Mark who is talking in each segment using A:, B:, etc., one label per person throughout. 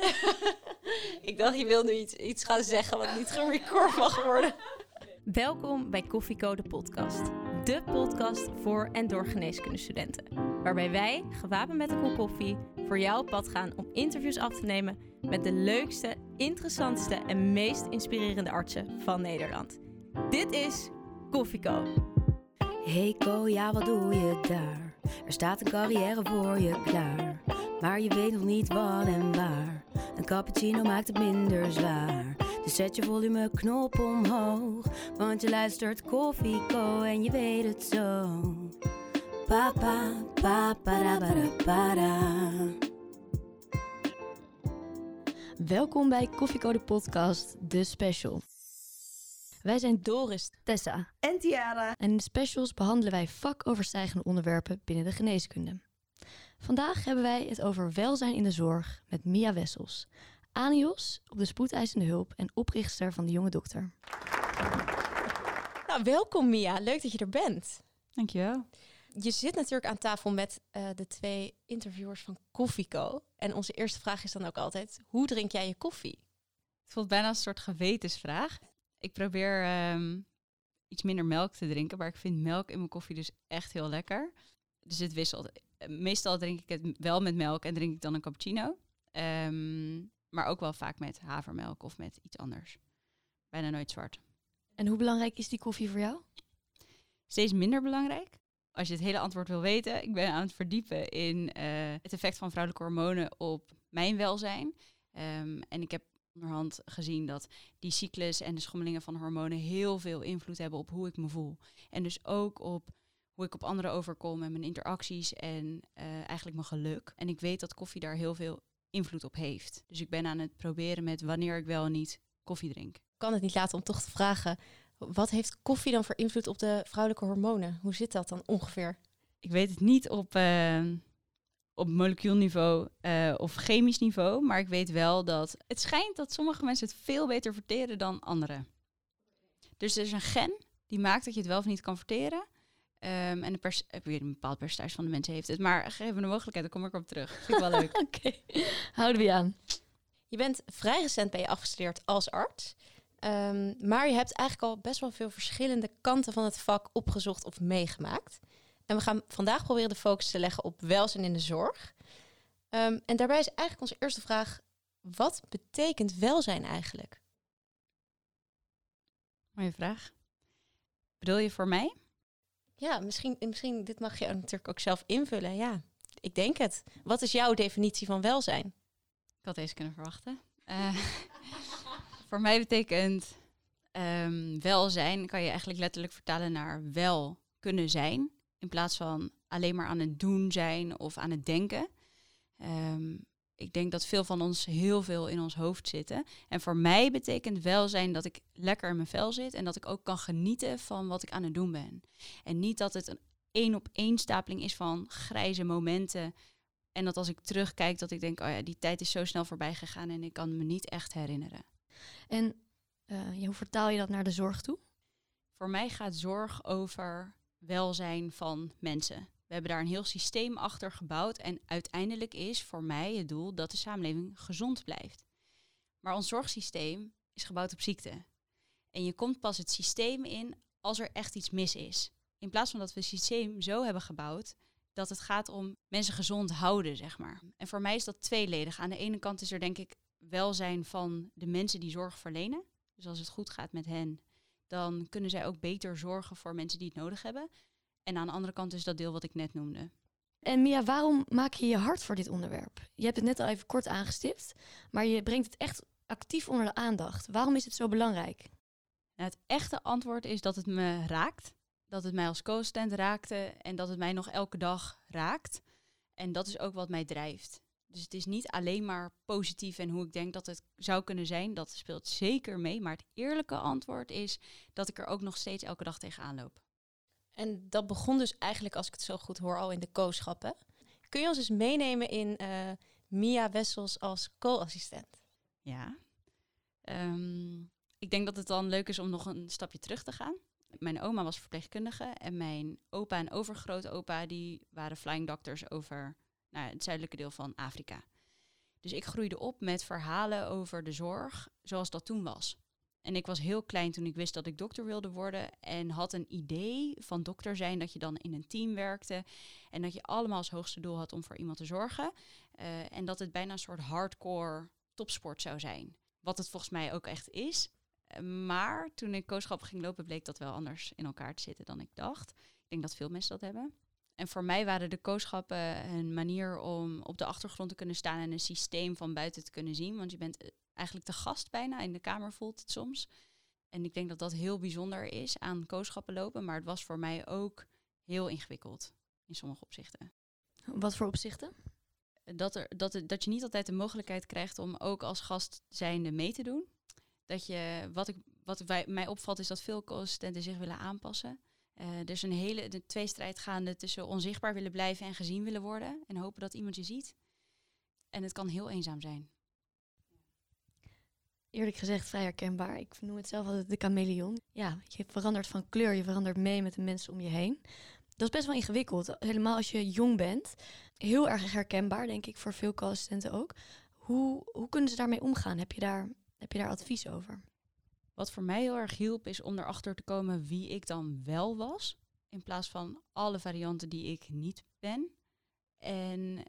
A: ik dacht, je wil nu iets, iets gaan zeggen wat niet gerecord mag worden.
B: Welkom bij Koffiecode podcast. De podcast voor en door geneeskundestudenten. Waarbij wij, gewapend met een kop koffie, voor jou op pad gaan om interviews af te nemen met de leukste, interessantste en meest inspirerende artsen van Nederland. Dit is Koffieco.
C: Hey Ko, ja wat doe je daar? Er staat een carrière voor je klaar. Maar je weet nog niet wat en waar. Een cappuccino maakt het minder zwaar. Dus zet je volumeknop omhoog. Want je luistert Koffieco en je weet het zo. Papa, papa, para, para.
D: Welkom bij Koffiecode Podcast, de special. Wij zijn Doris, Tessa
E: en Tiara.
D: En in de specials behandelen wij vakoverstijgende onderwerpen binnen de geneeskunde. Vandaag hebben wij het over welzijn in de zorg met Mia Wessels, ANIOS op de spoedeisende hulp en oprichter van de Jonge Dokter.
A: Nou, welkom Mia, leuk dat je er bent.
E: Dankjewel.
A: Je zit natuurlijk aan tafel met uh, de twee interviewers van Koffieco. En onze eerste vraag is dan ook altijd, hoe drink jij je koffie?
E: Het voelt bijna een soort gewetensvraag. Ik probeer um, iets minder melk te drinken, maar ik vind melk in mijn koffie dus echt heel lekker. Dus het wisselt. Meestal drink ik het wel met melk en drink ik dan een cappuccino. Um, maar ook wel vaak met havermelk of met iets anders. Bijna nooit zwart.
D: En hoe belangrijk is die koffie voor jou?
E: Steeds minder belangrijk. Als je het hele antwoord wil weten, ik ben aan het verdiepen in uh, het effect van vrouwelijke hormonen op mijn welzijn. Um, en ik heb onderhand gezien dat die cyclus en de schommelingen van hormonen heel veel invloed hebben op hoe ik me voel. En dus ook op hoe ik op anderen overkom en mijn interacties en uh, eigenlijk mijn geluk. En ik weet dat koffie daar heel veel invloed op heeft. Dus ik ben aan het proberen met wanneer ik wel en niet koffie drink. Ik
A: kan het niet laten om toch te vragen, wat heeft koffie dan voor invloed op de vrouwelijke hormonen? Hoe zit dat dan ongeveer?
E: Ik weet het niet op, uh, op molecuulniveau uh, of chemisch niveau, maar ik weet wel dat het schijnt dat sommige mensen het veel beter verteren dan anderen. Dus er is een gen die maakt dat je het wel of niet kan verteren. Um, en de pers ik weet een bepaald percentage van de mensen heeft het. Maar geef me de mogelijkheid, dan kom ik op terug. Vind ik wel leuk.
D: Oké, okay. houden we aan.
A: Je bent vrij recent ben je afgestudeerd als arts. Um, maar je hebt eigenlijk al best wel veel verschillende kanten van het vak opgezocht of meegemaakt. En we gaan vandaag proberen de focus te leggen op welzijn in de zorg. Um, en daarbij is eigenlijk onze eerste vraag: wat betekent welzijn eigenlijk?
E: Mooie vraag. Bedoel je voor mij?
A: Ja, misschien, misschien, dit mag je natuurlijk ook zelf invullen. Ja, ik denk het. Wat is jouw definitie van welzijn?
E: Ik had deze kunnen verwachten. Uh, voor mij betekent um, welzijn, kan je eigenlijk letterlijk vertalen naar wel kunnen zijn. In plaats van alleen maar aan het doen zijn of aan het denken. Um, ik denk dat veel van ons heel veel in ons hoofd zitten. En voor mij betekent welzijn dat ik lekker in mijn vel zit en dat ik ook kan genieten van wat ik aan het doen ben. En niet dat het een één op één stapeling is van grijze momenten. En dat als ik terugkijk, dat ik denk, oh ja, die tijd is zo snel voorbij gegaan en ik kan me niet echt herinneren.
D: En uh, hoe vertaal je dat naar de zorg toe?
E: Voor mij gaat zorg over welzijn van mensen. We hebben daar een heel systeem achter gebouwd en uiteindelijk is voor mij het doel dat de samenleving gezond blijft. Maar ons zorgsysteem is gebouwd op ziekte. En je komt pas het systeem in als er echt iets mis is. In plaats van dat we het systeem zo hebben gebouwd dat het gaat om mensen gezond houden, zeg maar. En voor mij is dat tweeledig. Aan de ene kant is er denk ik welzijn van de mensen die zorg verlenen. Dus als het goed gaat met hen, dan kunnen zij ook beter zorgen voor mensen die het nodig hebben. En aan de andere kant is dat deel wat ik net noemde.
D: En Mia, waarom maak je je hart voor dit onderwerp? Je hebt het net al even kort aangestipt, maar je brengt het echt actief onder de aandacht. Waarom is het zo belangrijk?
E: Nou, het echte antwoord is dat het me raakt. Dat het mij als co-assistent raakte en dat het mij nog elke dag raakt. En dat is ook wat mij drijft. Dus het is niet alleen maar positief en hoe ik denk dat het zou kunnen zijn. Dat speelt zeker mee. Maar het eerlijke antwoord is dat ik er ook nog steeds elke dag tegenaan loop.
A: En dat begon dus eigenlijk, als ik het zo goed hoor, al in de co-schappen. Kun je ons eens meenemen in uh, Mia Wessels als co-assistent?
E: Ja. Um, ik denk dat het dan leuk is om nog een stapje terug te gaan. Mijn oma was verpleegkundige en mijn opa en overgrootopa die waren flying doctors over nou, het zuidelijke deel van Afrika. Dus ik groeide op met verhalen over de zorg zoals dat toen was. En ik was heel klein toen ik wist dat ik dokter wilde worden. En had een idee van dokter zijn dat je dan in een team werkte. En dat je allemaal als hoogste doel had om voor iemand te zorgen. Uh, en dat het bijna een soort hardcore topsport zou zijn. Wat het volgens mij ook echt is. Maar toen ik kooschap ging lopen, bleek dat wel anders in elkaar te zitten dan ik dacht. Ik denk dat veel mensen dat hebben. En voor mij waren de kooschappen een manier om op de achtergrond te kunnen staan en een systeem van buiten te kunnen zien. Want je bent eh, eigenlijk de gast bijna. In de kamer voelt het soms. En ik denk dat dat heel bijzonder is aan kooschappen lopen. Maar het was voor mij ook heel ingewikkeld in sommige opzichten.
D: Wat voor opzichten?
E: Dat, er, dat, dat je niet altijd de mogelijkheid krijgt om ook als gast zijnde mee te doen. Dat je, wat, ik, wat wij, mij opvalt is dat veel co-assistenten zich willen aanpassen. Uh, er is een hele tweestrijd gaande tussen onzichtbaar willen blijven en gezien willen worden. En hopen dat iemand je ziet. En het kan heel eenzaam zijn.
D: Eerlijk gezegd vrij herkenbaar. Ik noem het zelf altijd de chameleon. Ja, je verandert van kleur, je verandert mee met de mensen om je heen. Dat is best wel ingewikkeld. Helemaal als je jong bent. Heel erg herkenbaar, denk ik, voor veel co-assistenten ook. Hoe, hoe kunnen ze daarmee omgaan? Heb je daar, heb je daar advies over?
E: Wat voor mij heel erg hielp, is om erachter te komen wie ik dan wel was. In plaats van alle varianten die ik niet ben. En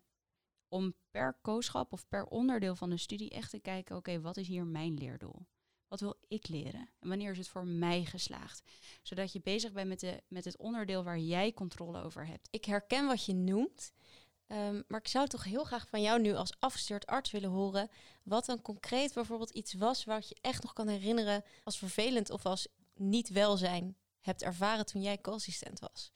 E: om per kooschap of per onderdeel van de studie echt te kijken, oké, wat is hier mijn leerdoel? Wat wil ik leren? En wanneer is het voor mij geslaagd? Zodat je bezig bent met, de, met het onderdeel waar jij controle over hebt.
A: Ik herken wat je noemt. Um, maar ik zou toch heel graag van jou nu als afgestuurd arts willen horen. Wat dan concreet bijvoorbeeld iets was wat je echt nog kan herinneren als vervelend of als niet welzijn hebt ervaren toen jij co-assistent was.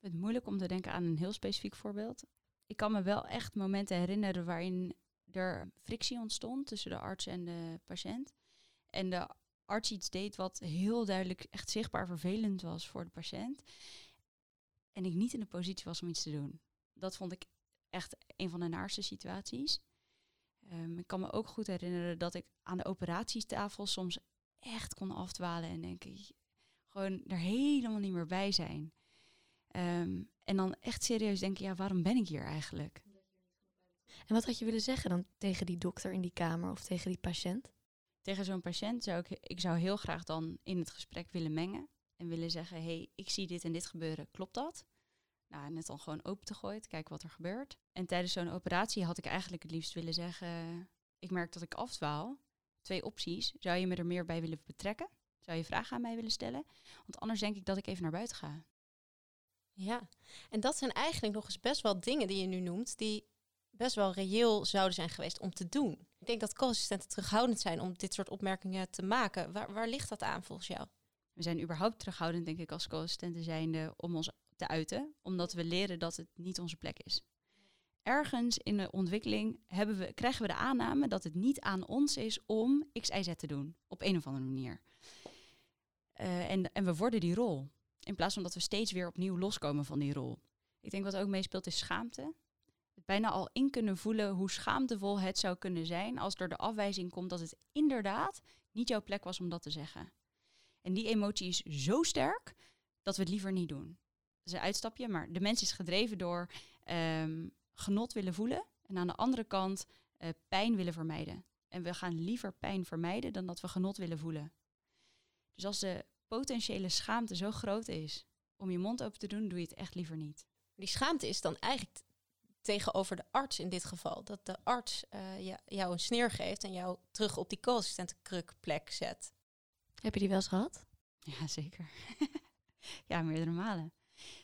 E: Het is moeilijk om te denken aan een heel specifiek voorbeeld. Ik kan me wel echt momenten herinneren waarin er frictie ontstond tussen de arts en de patiënt. En de arts iets deed wat heel duidelijk echt zichtbaar vervelend was voor de patiënt. En ik niet in de positie was om iets te doen dat vond ik echt een van de naarste situaties. Um, ik kan me ook goed herinneren dat ik aan de operatietafel soms echt kon afdwalen en denken, gewoon er helemaal niet meer bij zijn. Um, en dan echt serieus denken, ja, waarom ben ik hier eigenlijk?
D: En wat had je willen zeggen dan tegen die dokter in die kamer of tegen die patiënt?
E: Tegen zo'n patiënt zou ik, ik zou heel graag dan in het gesprek willen mengen en willen zeggen, hey, ik zie dit en dit gebeuren, klopt dat? Nou, net dan gewoon open te gooien, kijken wat er gebeurt. En tijdens zo'n operatie had ik eigenlijk het liefst willen zeggen, ik merk dat ik afdwaal. Twee opties. Zou je me er meer bij willen betrekken? Zou je vragen aan mij willen stellen? Want anders denk ik dat ik even naar buiten ga.
A: Ja, en dat zijn eigenlijk nog eens best wel dingen die je nu noemt, die best wel reëel zouden zijn geweest om te doen. Ik denk dat co-assistenten terughoudend zijn om dit soort opmerkingen te maken. Waar, waar ligt dat aan volgens jou?
E: We zijn überhaupt terughoudend, denk ik, als co-assistenten zijnde om ons te uiten, omdat we leren dat het niet onze plek is. Ergens in de ontwikkeling hebben we, krijgen we de aanname dat het niet aan ons is om X, Y, Z te doen, op een of andere manier. Uh, en, en we worden die rol, in plaats van dat we steeds weer opnieuw loskomen van die rol. Ik denk wat ook meespeelt is schaamte. Het bijna al in kunnen voelen hoe schaamtevol het zou kunnen zijn als er de afwijzing komt dat het inderdaad niet jouw plek was om dat te zeggen. En die emotie is zo sterk dat we het liever niet doen is een uitstapje, maar de mens is gedreven door ehm, genot willen voelen en aan de andere kant uh, pijn willen vermijden. En we gaan liever pijn vermijden dan dat we genot willen voelen. Dus als de potentiële schaamte zo groot is om je mond open te doen, doe je het echt liever niet.
A: Die schaamte is dan eigenlijk tegenover de arts in dit geval. Dat de arts uh, jou een sneer geeft en jou terug op die co-assistentenkrukplek zet.
D: Heb je die wel eens gehad?
E: Ja, zeker. ja, meerdere malen.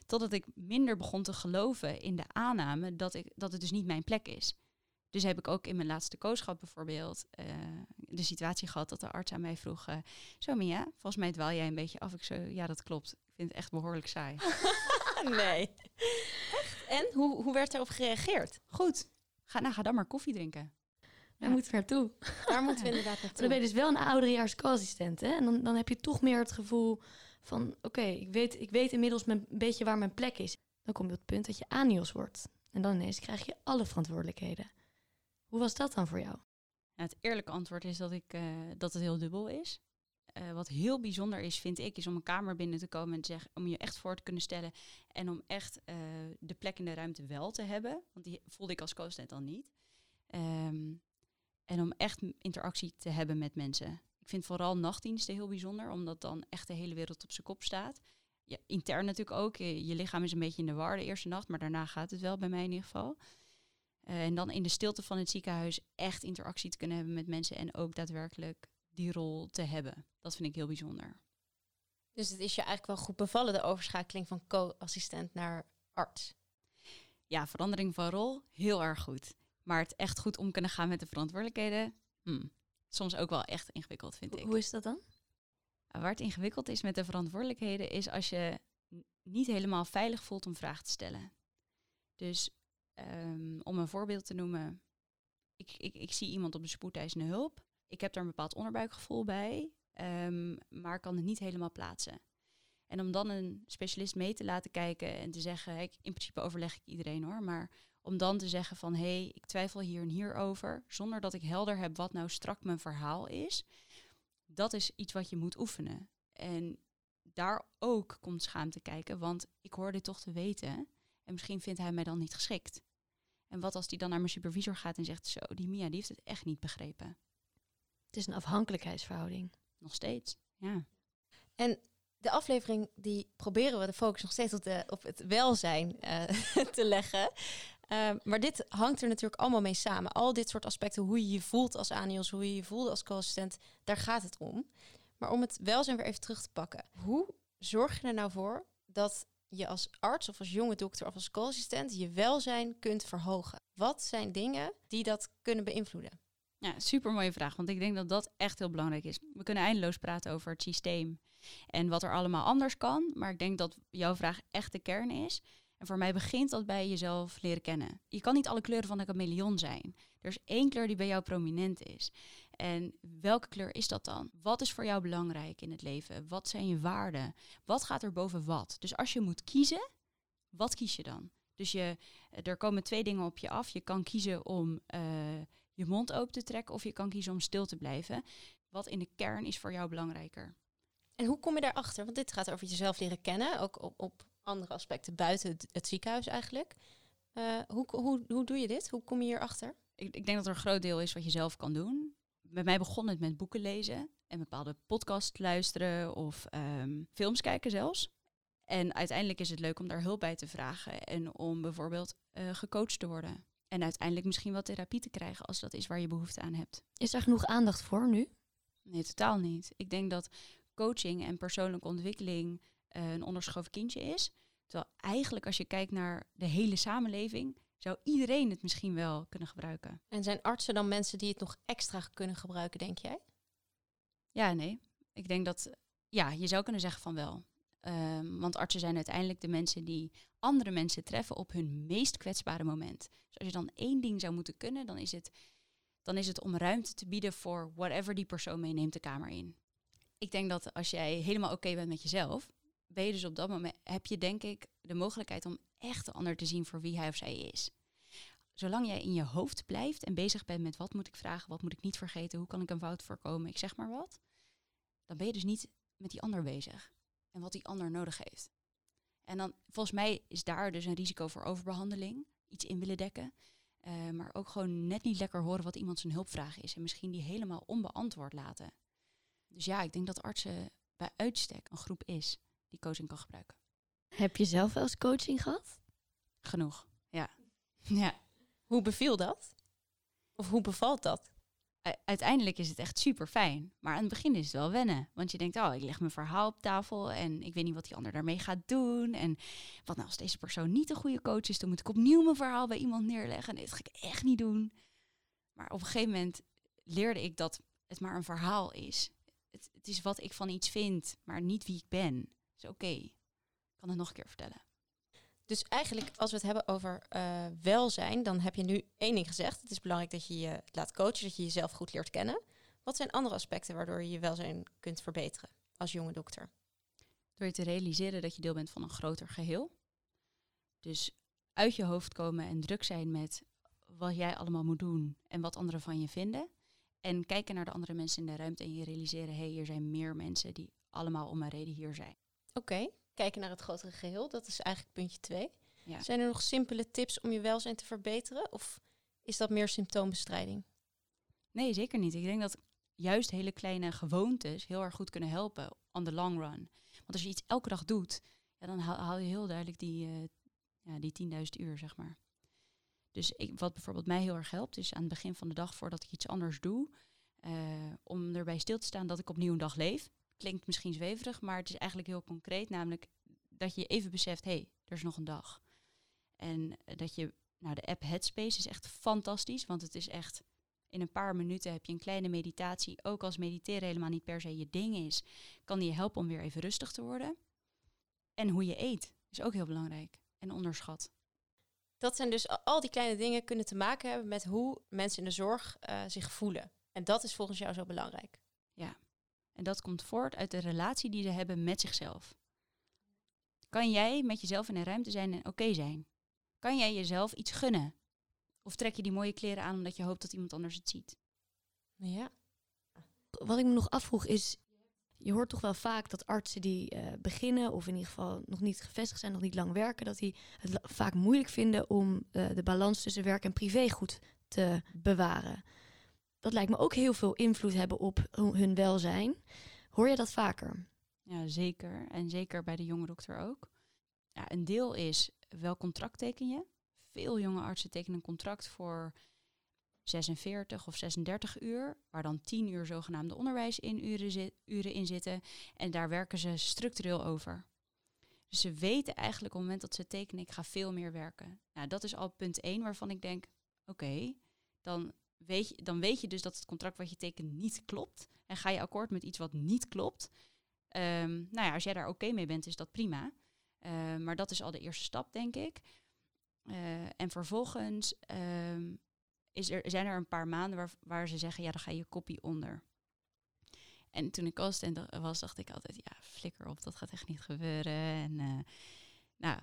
E: Totdat ik minder begon te geloven in de aanname dat, ik, dat het dus niet mijn plek is. Dus heb ik ook in mijn laatste kooschap bijvoorbeeld uh, de situatie gehad dat de arts aan mij vroeg... Uh, zo Mia, volgens mij dwaal jij een beetje af. Ik zo, ja dat klopt. Ik vind het echt behoorlijk saai.
A: nee. En? Hoe, hoe werd daarop gereageerd?
E: Goed. Ga, nou, ga dan maar koffie drinken.
D: Daar moeten we naartoe.
A: Daar moeten we inderdaad naartoe.
D: Dan ben je dus wel een ouderejaars co-assistent, hè? En dan, dan heb je toch meer het gevoel van oké, ik, weet, ik weet inmiddels mijn, een beetje waar mijn plek is. Dan kom je op het punt dat je anios wordt. En dan ineens krijg je alle verantwoordelijkheden. Hoe was dat dan voor jou?
E: het eerlijke antwoord is dat, ik, uh, dat het heel dubbel is. Uh, wat heel bijzonder is, vind ik, is om een kamer binnen te komen en te zeggen, om je echt voor te kunnen stellen en om echt uh, de plek in de ruimte wel te hebben. Want die voelde ik als co-assistent al niet. Ehm, en om echt interactie te hebben met mensen. Ik vind vooral nachtdiensten heel bijzonder, omdat dan echt de hele wereld op zijn kop staat. Ja, intern natuurlijk ook. Je, lichaam is een beetje in de war de eerste nacht, maar daarna gaat het wel bij mij in ieder geval. Eh, en dan in de stilte van het ziekenhuis echt interactie te kunnen hebben met mensen en ook daadwerkelijk die rol te hebben. Dat vind ik heel bijzonder.
A: Dus het is je eigenlijk wel goed bevallen, de overschakeling van co-assistent naar arts.
E: Ja, verandering van rol, heel erg goed. Maar het echt goed om kunnen gaan met de verantwoordelijkheden, hmm, soms ook wel echt ingewikkeld, vind ik.
D: Hoe is dat dan?
E: Waar het ingewikkeld is met de verantwoordelijkheden, is als je niet helemaal veilig voelt om vragen te stellen. Dus ehm, om een voorbeeld te noemen, ik, ik, ik zie iemand op de spoedeisende hulp. Ik heb daar een bepaald onderbuikgevoel bij, ehm, maar kan het niet helemaal plaatsen. En om dan een specialist mee te laten kijken en te zeggen, ik, in principe overleg ik iedereen hoor, maar om dan te zeggen van hé, hey, ik twijfel hier en hier over, zonder dat ik helder heb wat nou strak mijn verhaal is, dat is iets wat je moet oefenen. En daar ook komt schaamte kijken, want ik hoor dit toch te weten en misschien vindt hij mij dan niet geschikt. En wat als die dan naar mijn supervisor gaat en zegt, zo, die Mia die heeft het echt niet begrepen.
D: Het is een afhankelijkheidsverhouding.
E: Nog steeds, ja.
A: En de aflevering die proberen we de focus nog steeds op, de, op het welzijn eh, te leggen. Eh, maar dit hangt er natuurlijk allemaal mee samen. Al dit soort aspecten, hoe je je voelt als ANIOS, hoe je je voelt als co-assistent, daar gaat het om. Maar om het welzijn weer even terug te pakken. Hoe zorg je er nou voor dat je als arts of als jonge dokter of als co-assistent je welzijn kunt verhogen? Wat zijn dingen die dat kunnen beïnvloeden?
E: Ja, super mooie vraag, want ik denk dat dat echt heel belangrijk is. We kunnen eindeloos praten over het systeem en wat er allemaal anders kan, maar ik denk dat jouw vraag echt de kern is. En voor mij begint dat bij jezelf leren kennen. Je kan niet alle kleuren van een chameleon zijn. Er is één kleur die bij jou prominent is. En welke kleur is dat dan? Wat is voor jou belangrijk in het leven? Wat zijn je waarden? Wat gaat er boven wat? Dus als je moet kiezen, wat kies je dan? Dus je, er komen twee dingen op je af. Je kan kiezen om uh, je mond open te trekken of je kan kiezen om stil te blijven. Wat in de kern is voor jou belangrijker?
A: En hoe kom je daarachter? Want dit gaat over jezelf leren kennen, ook op, op andere aspecten buiten het, het ziekenhuis eigenlijk. Uh, hoe, hoe, hoe doe je dit? Hoe kom je hierachter?
E: Ik, ik denk dat er een groot deel is wat je zelf kan doen. Bij mij begon het met boeken lezen en bepaalde podcasts luisteren of um, films kijken zelfs. En uiteindelijk is het leuk om daar hulp bij te vragen en om bijvoorbeeld uh, gecoacht te worden. En uiteindelijk misschien wel therapie te krijgen als dat is waar je behoefte aan hebt.
D: Is er genoeg aandacht voor nu?
E: Nee, totaal niet. Ik denk dat coaching en persoonlijke ontwikkeling uh, een onderschoven kindje is. Terwijl eigenlijk als je kijkt naar de hele samenleving, zou iedereen het misschien wel kunnen gebruiken.
A: En zijn artsen dan mensen die het nog extra kunnen gebruiken, denk jij?
E: Ja, nee. Ik denk dat, ja, je zou kunnen zeggen van wel. Um, want artsen zijn uiteindelijk de mensen die andere mensen treffen op hun meest kwetsbare moment. Dus als je dan één ding zou moeten kunnen, dan is het, dan is het om ruimte te bieden voor whatever die persoon meeneemt de kamer in. Ik denk dat als jij helemaal oké okay bent met jezelf, ben je dus op dat moment, heb je denk ik de mogelijkheid om echt de ander te zien voor wie hij of zij is. Zolang jij in je hoofd blijft en bezig bent met wat moet ik vragen, wat moet ik niet vergeten, hoe kan ik een fout voorkomen, ik zeg maar wat, dan ben je dus niet met die ander bezig en wat die ander nodig heeft. En dan, volgens mij is daar dus een risico voor overbehandeling, iets in willen dekken, uh, maar ook gewoon net niet lekker horen wat iemand zijn hulpvraag is en misschien die helemaal onbeantwoord laten. Dus ja, ik denk dat artsen bij uitstek een groep is die coaching kan gebruiken.
D: Heb je zelf wel eens coaching gehad?
E: Genoeg, ja. ja.
A: Hoe beviel dat? Of hoe bevalt dat?
E: Uiteindelijk is het echt super fijn. Maar aan het begin is het wel wennen. Want je denkt, oh, ik leg mijn verhaal op tafel en ik weet niet wat die ander daarmee gaat doen. En wat nou als deze persoon niet een goede coach is, dan moet ik opnieuw mijn verhaal bij iemand neerleggen. Nee, dat ga ik echt niet doen. Maar op een gegeven moment leerde ik dat het maar een verhaal is. Het, het is wat ik van iets vind, maar niet wie ik ben. Is oké. Ik kan het nog een keer vertellen.
A: Dus eigenlijk, als we het hebben over uh, welzijn, dan heb je nu één ding gezegd. Het is belangrijk dat je je laat coachen, dat je jezelf goed leert kennen. Wat zijn andere aspecten waardoor je je welzijn kunt verbeteren als jonge dokter?
E: Door je te realiseren dat je deel bent van een groter geheel. Dus uit je hoofd komen en druk zijn met wat jij allemaal moet doen en wat anderen van je vinden. En kijken naar de andere mensen in de ruimte en je realiseren, hé, hey, hier zijn meer mensen die allemaal om een reden hier zijn.
A: Oké, okay. kijken naar het grotere geheel, dat is eigenlijk puntje twee.
E: Ja.
A: Zijn er nog simpele tips om je welzijn te verbeteren? Of is dat meer symptoombestrijding?
E: Nee, zeker niet. Ik denk dat juist hele kleine gewoontes heel erg goed kunnen helpen on the long run. Want als je iets elke dag doet, ja, dan haal, je heel duidelijk die, uh, ja, die 10.000 uur, zeg maar. Dus ik, wat bijvoorbeeld mij heel erg helpt, is aan het begin van de dag voordat ik iets anders doe, uh, om erbij stil te staan dat ik opnieuw een dag leef. Klinkt misschien zweverig, maar het is eigenlijk heel concreet, namelijk dat je even beseft, hé, hey, er is nog een dag. En dat je, nou de app Headspace is echt fantastisch, want het is echt in een paar minuten heb je een kleine meditatie. Ook als mediteren helemaal niet per se je ding is, kan die je helpen om weer even rustig te worden. En hoe je eet is ook heel belangrijk en onderschat.
A: Dat zijn dus al die kleine dingen kunnen te maken hebben met hoe mensen in de zorg uh, zich voelen. En dat is volgens jou zo belangrijk.
E: En dat komt voort uit de relatie die ze hebben met zichzelf. Kan jij met jezelf in een ruimte zijn en oké zijn? Kan jij jezelf iets gunnen? Of trek je die mooie kleren aan omdat je hoopt dat iemand anders het ziet?
A: Ja.
D: Wat ik me nog afvroeg is, je hoort toch wel vaak dat artsen die uh, beginnen, of in ieder geval nog niet gevestigd zijn, nog niet lang werken, dat die het vaak moeilijk vinden om uh, de balans tussen werk en privé goed te bewaren. Dat lijkt me ook heel veel invloed hebben op hun welzijn. Hoor je dat vaker?
E: Ja, zeker. En zeker bij de jonge dokter ook. Ja, een deel is wel contract teken je. Veel jonge artsen tekenen een contract voor 46 of 36 uur, waar dan 10 uur zogenaamde onderwijsuren zit, uren in zitten. En daar werken ze structureel over. Dus ze weten eigenlijk op het moment dat ze tekenen, ik ga veel meer werken. Nou, dat is al punt 1 waarvan ik denk, oké, dan, weet dan weet je dus dat het contract wat je tekent niet klopt. En ga je akkoord met iets wat niet klopt. Um, nou ja, als jij daar oké mee bent, is dat prima. Uh, maar dat is al de eerste stap, denk ik. Uh, en vervolgens um, is er, zijn er een paar maanden waar, waar ze zeggen, ja, dan ga je kopie onder. En toen ik assistent was, dacht ik altijd, ja, flikker op, dat gaat echt niet gebeuren. En uh, nou,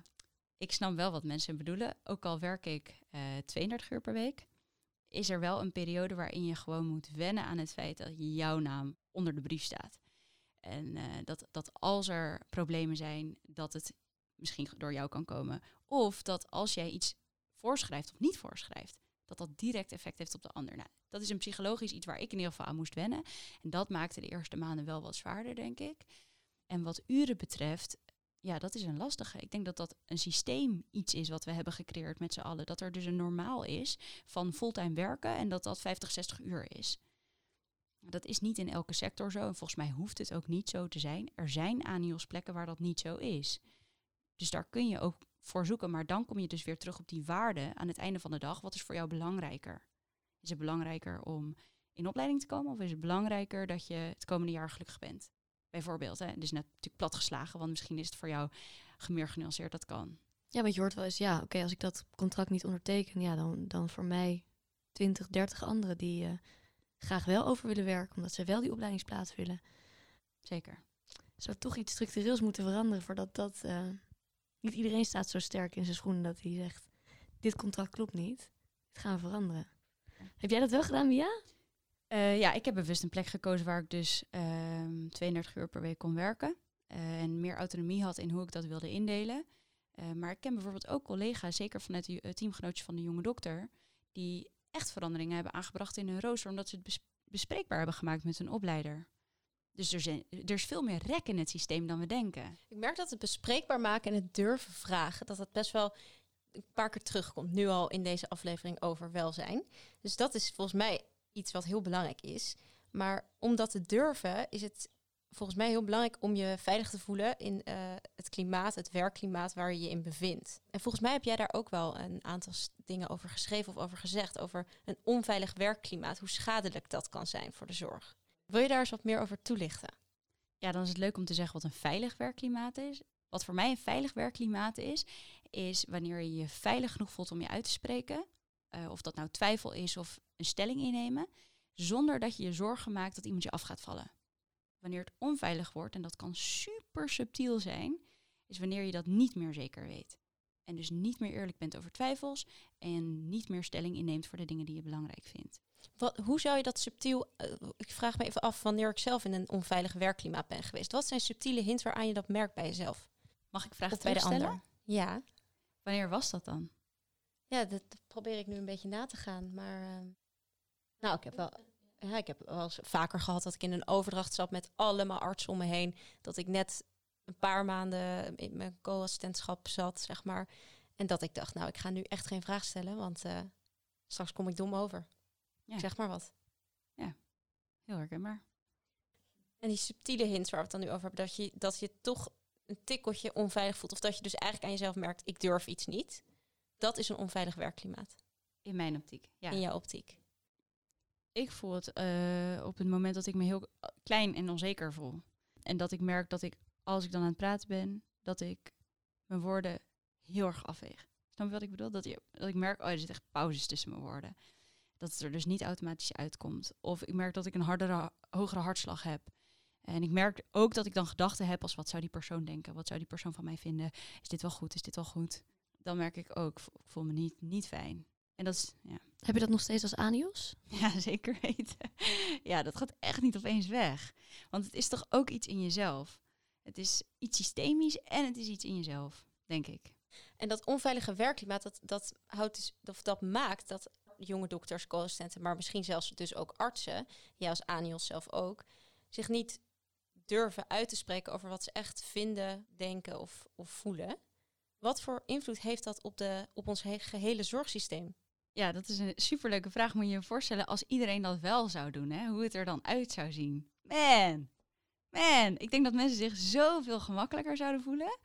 E: ik snap wel wat mensen bedoelen. Ook al werk ik uh, 32 uur per week, is er wel een periode waarin je gewoon moet wennen aan het feit dat jouw naam onder de brief staat. En uh, dat, dat als er problemen zijn, dat het misschien door jou kan komen. Of dat als jij iets voorschrijft of niet voorschrijft, dat dat direct effect heeft op de ander. Nou, dat is een psychologisch iets waar ik in ieder geval aan moest wennen. En dat maakte de eerste maanden wel wat zwaarder, denk ik. En wat uren betreft, ja, dat is een lastige. Ik denk dat dat een systeem iets is wat we hebben gecreëerd met z'n allen. Dat er dus een normaal is van fulltime werken en dat dat 50, 60 uur is. Dat is niet in elke sector zo en volgens mij hoeft het ook niet zo te zijn. Er zijn ANIOS-plekken waar dat niet zo is. Dus daar kun je ook voor zoeken. Maar dan kom je dus weer terug op die waarde aan het einde van de dag. Wat is voor jou belangrijker? Is het belangrijker om in opleiding te komen? Of is het belangrijker dat je het komende jaar gelukkig bent? Bijvoorbeeld, hè? dus net natuurlijk platgeslagen, want misschien is het voor jou meer genuanceerd, dat kan.
D: Ja, want je hoort wel eens, ja, oké, als ik dat contract niet onderteken, ja, dan, dan voor mij 20, 30 anderen die uh, graag wel over willen werken, omdat ze wel die opleidingsplaats willen.
E: Zeker.
D: Zou toch iets structureels moeten veranderen voordat dat uh, niet iedereen staat zo sterk in zijn schoenen dat hij zegt: Dit contract klopt niet. Het gaan we veranderen. Heb jij dat wel gedaan, Mia?
E: Uh, ja, ik heb bewust een plek gekozen waar ik dus uh, ehm, 32 uur per week kon werken. Uh, en meer autonomie had in hoe ik dat wilde indelen. Eh, maar ik ken bijvoorbeeld ook collega's, zeker vanuit het teamgenootje van de jonge dokter, die echt veranderingen hebben aangebracht in hun rooster, omdat ze het bespreekbaar hebben gemaakt met hun opleider. Dus er, zijn, is veel meer rek in het systeem dan we denken.
A: Ik merk dat het bespreekbaar maken en het durven vragen, dat dat best wel een paar keer terugkomt. Nu al in deze aflevering over welzijn. Dus dat is volgens mij iets wat heel belangrijk is. Maar om dat te durven, is het volgens mij heel belangrijk om je veilig te voelen in uh, het klimaat, het werkklimaat waar je je in bevindt. En volgens mij heb jij daar ook wel een aantal dingen over geschreven of over gezegd, over een onveilig werkklimaat, hoe schadelijk dat kan zijn voor de zorg. Wil je daar eens wat meer over toelichten?
E: Ja, dan is het leuk om te zeggen wat een veilig werkklimaat is. Wat voor mij een veilig werkklimaat is, is wanneer je je veilig genoeg voelt om je uit te spreken. Uh, of dat nou twijfel is of een stelling innemen, zonder dat je je zorgen maakt dat iemand je af gaat vallen. Wanneer het onveilig wordt, en dat kan super subtiel zijn, is wanneer je dat niet meer zeker weet. En dus niet meer eerlijk bent over twijfels en niet meer stelling inneemt voor de dingen die je belangrijk vindt.
A: Wat, hoe zou je dat subtiel... Uh, ik vraag me even af wanneer ik zelf in een onveilig werkklimaat ben geweest. Wat zijn subtiele hints waaraan je dat merkt bij jezelf?
E: Mag ik vragen bij de ander?
A: Ja.
E: Wanneer was dat dan?
A: Ja, dat probeer ik nu een beetje na te gaan. Maar ehm, nou, ik heb wel. Ja, ik heb wel eens vaker gehad dat ik in een overdracht zat met allemaal artsen om me heen. Dat ik net een paar maanden in mijn co-assistentschap zat, zeg maar. En dat ik dacht, nou, ik ga nu echt geen vraag stellen, want eh, straks kom ik dom over.
E: Ja.
A: Zeg maar wat.
E: Heel herkenbaar.
A: En die subtiele hints waar we het dan nu over hebben, dat je, dat je toch een tikkeltje onveilig voelt. Of dat je dus eigenlijk aan jezelf merkt, ik durf iets niet. Dat is een onveilig werkklimaat
E: In mijn optiek. Ja.
A: in jouw optiek.
E: Ik voel het eh, op het moment dat ik me heel klein en onzeker voel. En dat ik merk dat ik, als ik dan aan het praten ben, dat ik mijn woorden heel erg afweeg. Snap je wat ik bedoel? Dat, je, dat ik merk, oh, er zit echt pauzes tussen mijn woorden. Dat het er dus niet automatisch uitkomt. Of ik merk dat ik een hardere, hogere hartslag heb. En ik merk ook dat ik dan gedachten heb als wat zou die persoon denken? Wat zou die persoon van mij vinden? Is dit wel goed? Is dit wel goed? Dan merk ik ook, ik voel me niet, niet fijn. En dat is, ja,
D: Heb je dat nog steeds als anios?
E: ja, zeker weten. Ja, dat gaat echt niet opeens weg. Want het is toch ook iets in jezelf. Het is iets systemisch en het is iets in jezelf, denk ik.
A: En dat onveilige werkklimaat, dat, dat, houdt dus, of dat maakt dat jonge dokters, co-assistenten, maar misschien zelfs dus ook artsen, jij als Anios zelf ook, zich niet durven uit te spreken over wat ze echt vinden, denken of, of voelen. Wat voor invloed heeft dat op, de, op ons he- gehele zorgsysteem?
E: Ja, dat is een superleuke vraag. Moet je je voorstellen als iedereen dat wel zou doen, hè? hoe het er dan uit zou zien. Man, man, ik denk dat mensen zich zoveel gemakkelijker zouden voelen.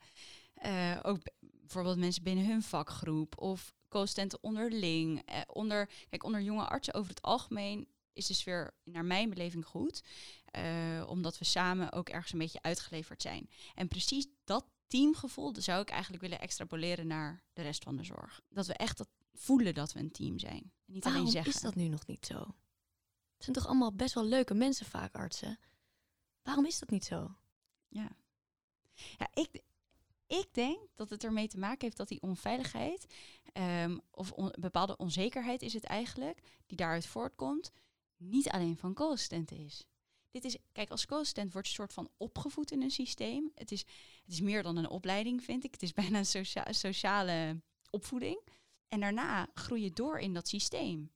E: Eh, ook bijvoorbeeld mensen binnen hun vakgroep of co-assistenten onderling. Eh, onder, kijk, onder jonge artsen over het algemeen is de sfeer naar mijn beleving goed. eh, omdat we samen ook ergens een beetje uitgeleverd zijn. En precies dat teamgevoel dat zou ik eigenlijk willen extrapoleren naar de rest van de zorg. Dat we echt dat voelen dat we een team zijn. En niet
D: Waarom
E: alleen zeggen.
D: is dat nu nog niet zo? Het zijn toch allemaal best wel leuke mensen vaak, artsen? Waarom is dat niet zo?
E: Ja, ja ik, ik denk dat het ermee te maken heeft dat die onveiligheid, ehm, of on- bepaalde onzekerheid is het eigenlijk, die daaruit voortkomt, niet alleen van co-assistenten is. Dit is, kijk, als co-assistent wordt je soort van opgevoed in een systeem. Het is, het is meer dan een opleiding, vind ik. Het is bijna een socia- sociale opvoeding. En daarna groei je door in dat systeem.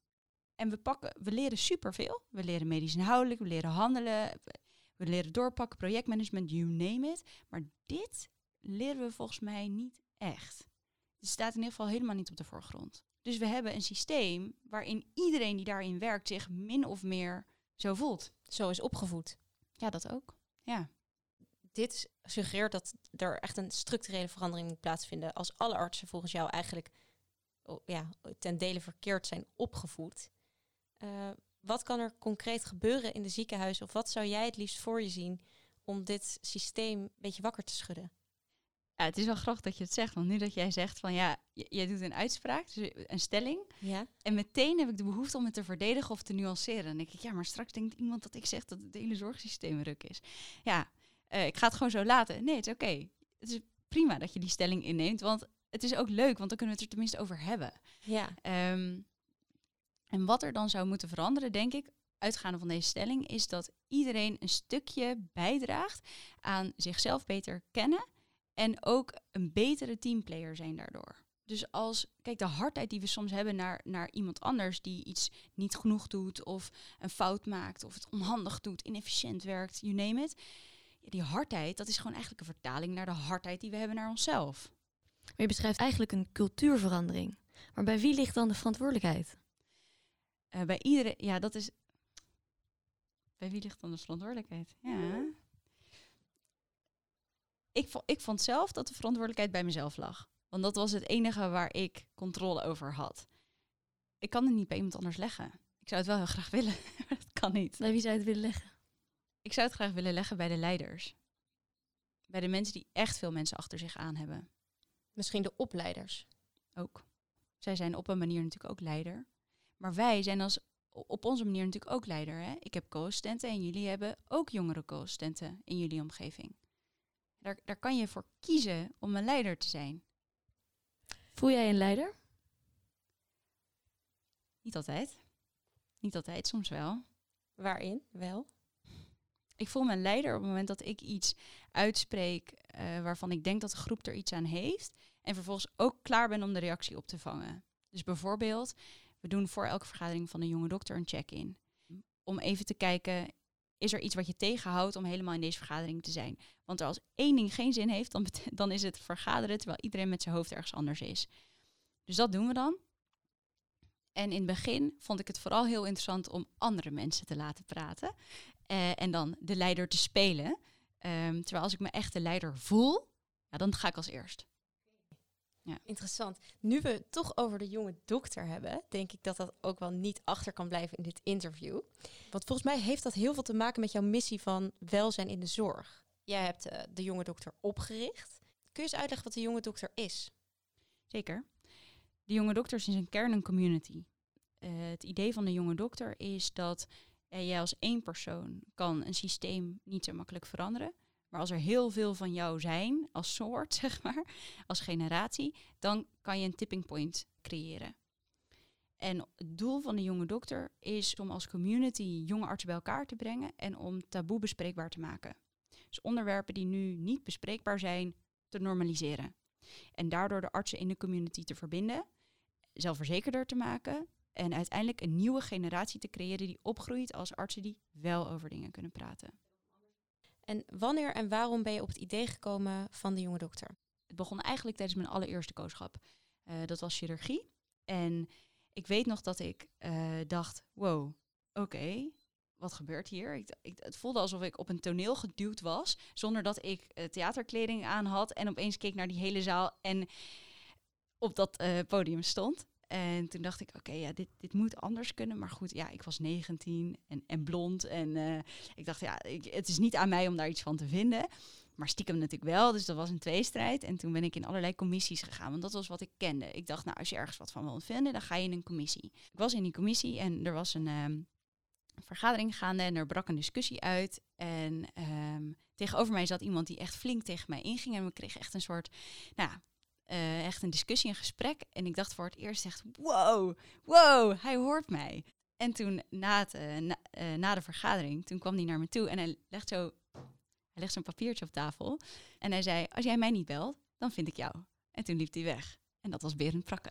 E: En we, pakken, we leren superveel. We leren medisch inhoudelijk, we leren handelen, we- we leren doorpakken, projectmanagement, you name it. Maar dit leren we volgens mij niet echt. Het staat in ieder geval helemaal niet op de voorgrond. Dus we hebben een systeem waarin iedereen die daarin werkt zich min of meer zo voelt.
A: Zo is opgevoed.
E: Ja, dat ook. Ja.
A: Dit suggereert dat er echt een structurele verandering moet plaatsvinden als alle artsen volgens jou eigenlijk oh, ja, ten dele verkeerd zijn opgevoed. Eh, wat kan er concreet gebeuren in de ziekenhuizen of wat zou jij het liefst voor je zien om dit systeem een beetje wakker te schudden?
E: Ja, het is wel grappig dat je het zegt. Want nu dat jij zegt van ja, jij doet een uitspraak, dus een stelling.
A: Ja,
E: En meteen heb ik de behoefte om het te verdedigen of te nuanceren. Dan denk ik, ja, maar straks denkt iemand dat ik zeg dat het hele zorgsysteem ruk is. Ja, eh, ik ga het gewoon zo laten. Nee, het is oké. Het is prima dat je die stelling inneemt, want het is ook leuk, want dan kunnen we het er tenminste over hebben.
A: ja.
E: Ehm, en wat er dan zou moeten veranderen, denk ik, uitgaande van deze stelling, is dat iedereen een stukje bijdraagt aan zichzelf beter kennen en ook een betere teamplayer zijn daardoor. Dus als, kijk, de hardheid die we soms hebben naar, naar iemand anders die iets niet genoeg doet of een fout maakt of het onhandig doet, inefficiënt werkt, you name it. Ja, die hardheid, dat is gewoon eigenlijk een vertaling naar de hardheid die we hebben naar onszelf.
D: Maar je beschrijft eigenlijk een cultuurverandering. Maar bij wie ligt dan de verantwoordelijkheid?
E: Eh, bij iedereen, ja, dat is. Bij wie ligt dan de verantwoordelijkheid? Ja. Ik, ik vond zelf dat de verantwoordelijkheid bij mezelf lag. Want dat was het enige waar ik controle over had. Ik kan het niet bij iemand anders leggen. Ik zou het wel heel graag willen, maar dat kan niet.
D: Bij wie zou je het willen leggen?
E: Ik zou het graag willen leggen bij de leiders. Bij de mensen die echt veel mensen achter zich aan hebben.
A: Misschien de opleiders.
E: ook. Zij zijn op een manier natuurlijk ook leider. Maar wij zijn als, op onze manier natuurlijk ook leider. Hè? Ik heb co-assistenten en jullie hebben ook jongere co-assistenten in jullie omgeving. Daar, daar kan je voor kiezen om een leider te zijn.
D: Voel jij een leider?
E: Niet altijd. Niet altijd, soms wel.
A: Waarin? Wel.
E: Ik voel me een leider op het moment dat ik iets uitspreek eh, waarvan ik denk dat de groep er iets aan heeft. En vervolgens ook klaar ben om de reactie op te vangen. Dus bijvoorbeeld, we doen voor elke vergadering van de jonge dokter een check-in. Om even te kijken, is er iets wat je tegenhoudt om helemaal in deze vergadering te zijn? Want als één ding geen zin heeft, dan, dan is het vergaderen terwijl iedereen met zijn hoofd ergens anders is. Dus dat doen we dan. En in het begin vond ik het vooral heel interessant om andere mensen te laten praten. Eh, en dan de leider te spelen. Ehm, terwijl als ik me echt de leider voel, ja, dan ga ik als eerst.
A: Interessant. Nu we het toch over de jonge dokter hebben, denk ik dat dat ook wel niet achter kan blijven in dit interview. Want volgens mij heeft dat heel veel te maken met jouw missie van welzijn in de zorg. Jij hebt eh, de jonge dokter opgericht. Kun je eens uitleggen wat de jonge dokter is?
E: Zeker. De jonge dokters is een kern een community. Eh, het idee van de jonge dokter is dat eh, jij als één persoon kan een systeem niet zo makkelijk veranderen. Maar als er heel veel van jou zijn, als soort, zeg maar, als generatie, dan kan je een tipping point creëren. En het doel van de jonge dokter is om als community jonge artsen bij elkaar te brengen en om taboe bespreekbaar te maken. Dus onderwerpen die nu niet bespreekbaar zijn, te normaliseren. En daardoor de artsen in de community te verbinden, zelfverzekerder te maken en uiteindelijk een nieuwe generatie te creëren die opgroeit als artsen die wel over dingen kunnen praten.
A: En wanneer en waarom ben je op het idee gekomen van de jonge dokter?
E: Het begon eigenlijk tijdens mijn allereerste kooschap. Eh, dat was chirurgie. En ik weet nog dat ik eh, dacht, wow, oké, wat gebeurt hier? Ik, het voelde alsof ik op een toneel geduwd was, zonder dat ik eh, theaterkleding aan had. En opeens keek naar die hele zaal en op dat podium stond. En toen dacht ik, oké, ja, dit, dit moet anders kunnen. Maar goed, ja, ik was 19 en, en blond. En eh, ik dacht, ja, ik, het is niet aan mij om daar iets van te vinden. Maar stiekem natuurlijk wel, dus dat was een tweestrijd. En toen ben ik in allerlei commissies gegaan, want dat was wat ik kende. Ik dacht, nou, als je ergens wat van wil vinden, dan ga je in een commissie. Ik was in die commissie en er was een ehm, vergadering gaande en er brak een discussie uit. En ehm, tegenover mij zat iemand die echt flink tegen mij inging. En we kregen echt een soort, nou, eh, echt een discussie, een gesprek. En ik dacht voor het eerst echt, wow, wow, hij hoort mij. En toen na, het, eh, na, eh, na de vergadering, toen kwam hij naar me toe en hij legt zo hij legt zo'n papiertje op tafel en hij zei, als jij mij niet belt, dan vind ik jou. En toen liep hij weg. En dat was Berend Prakke.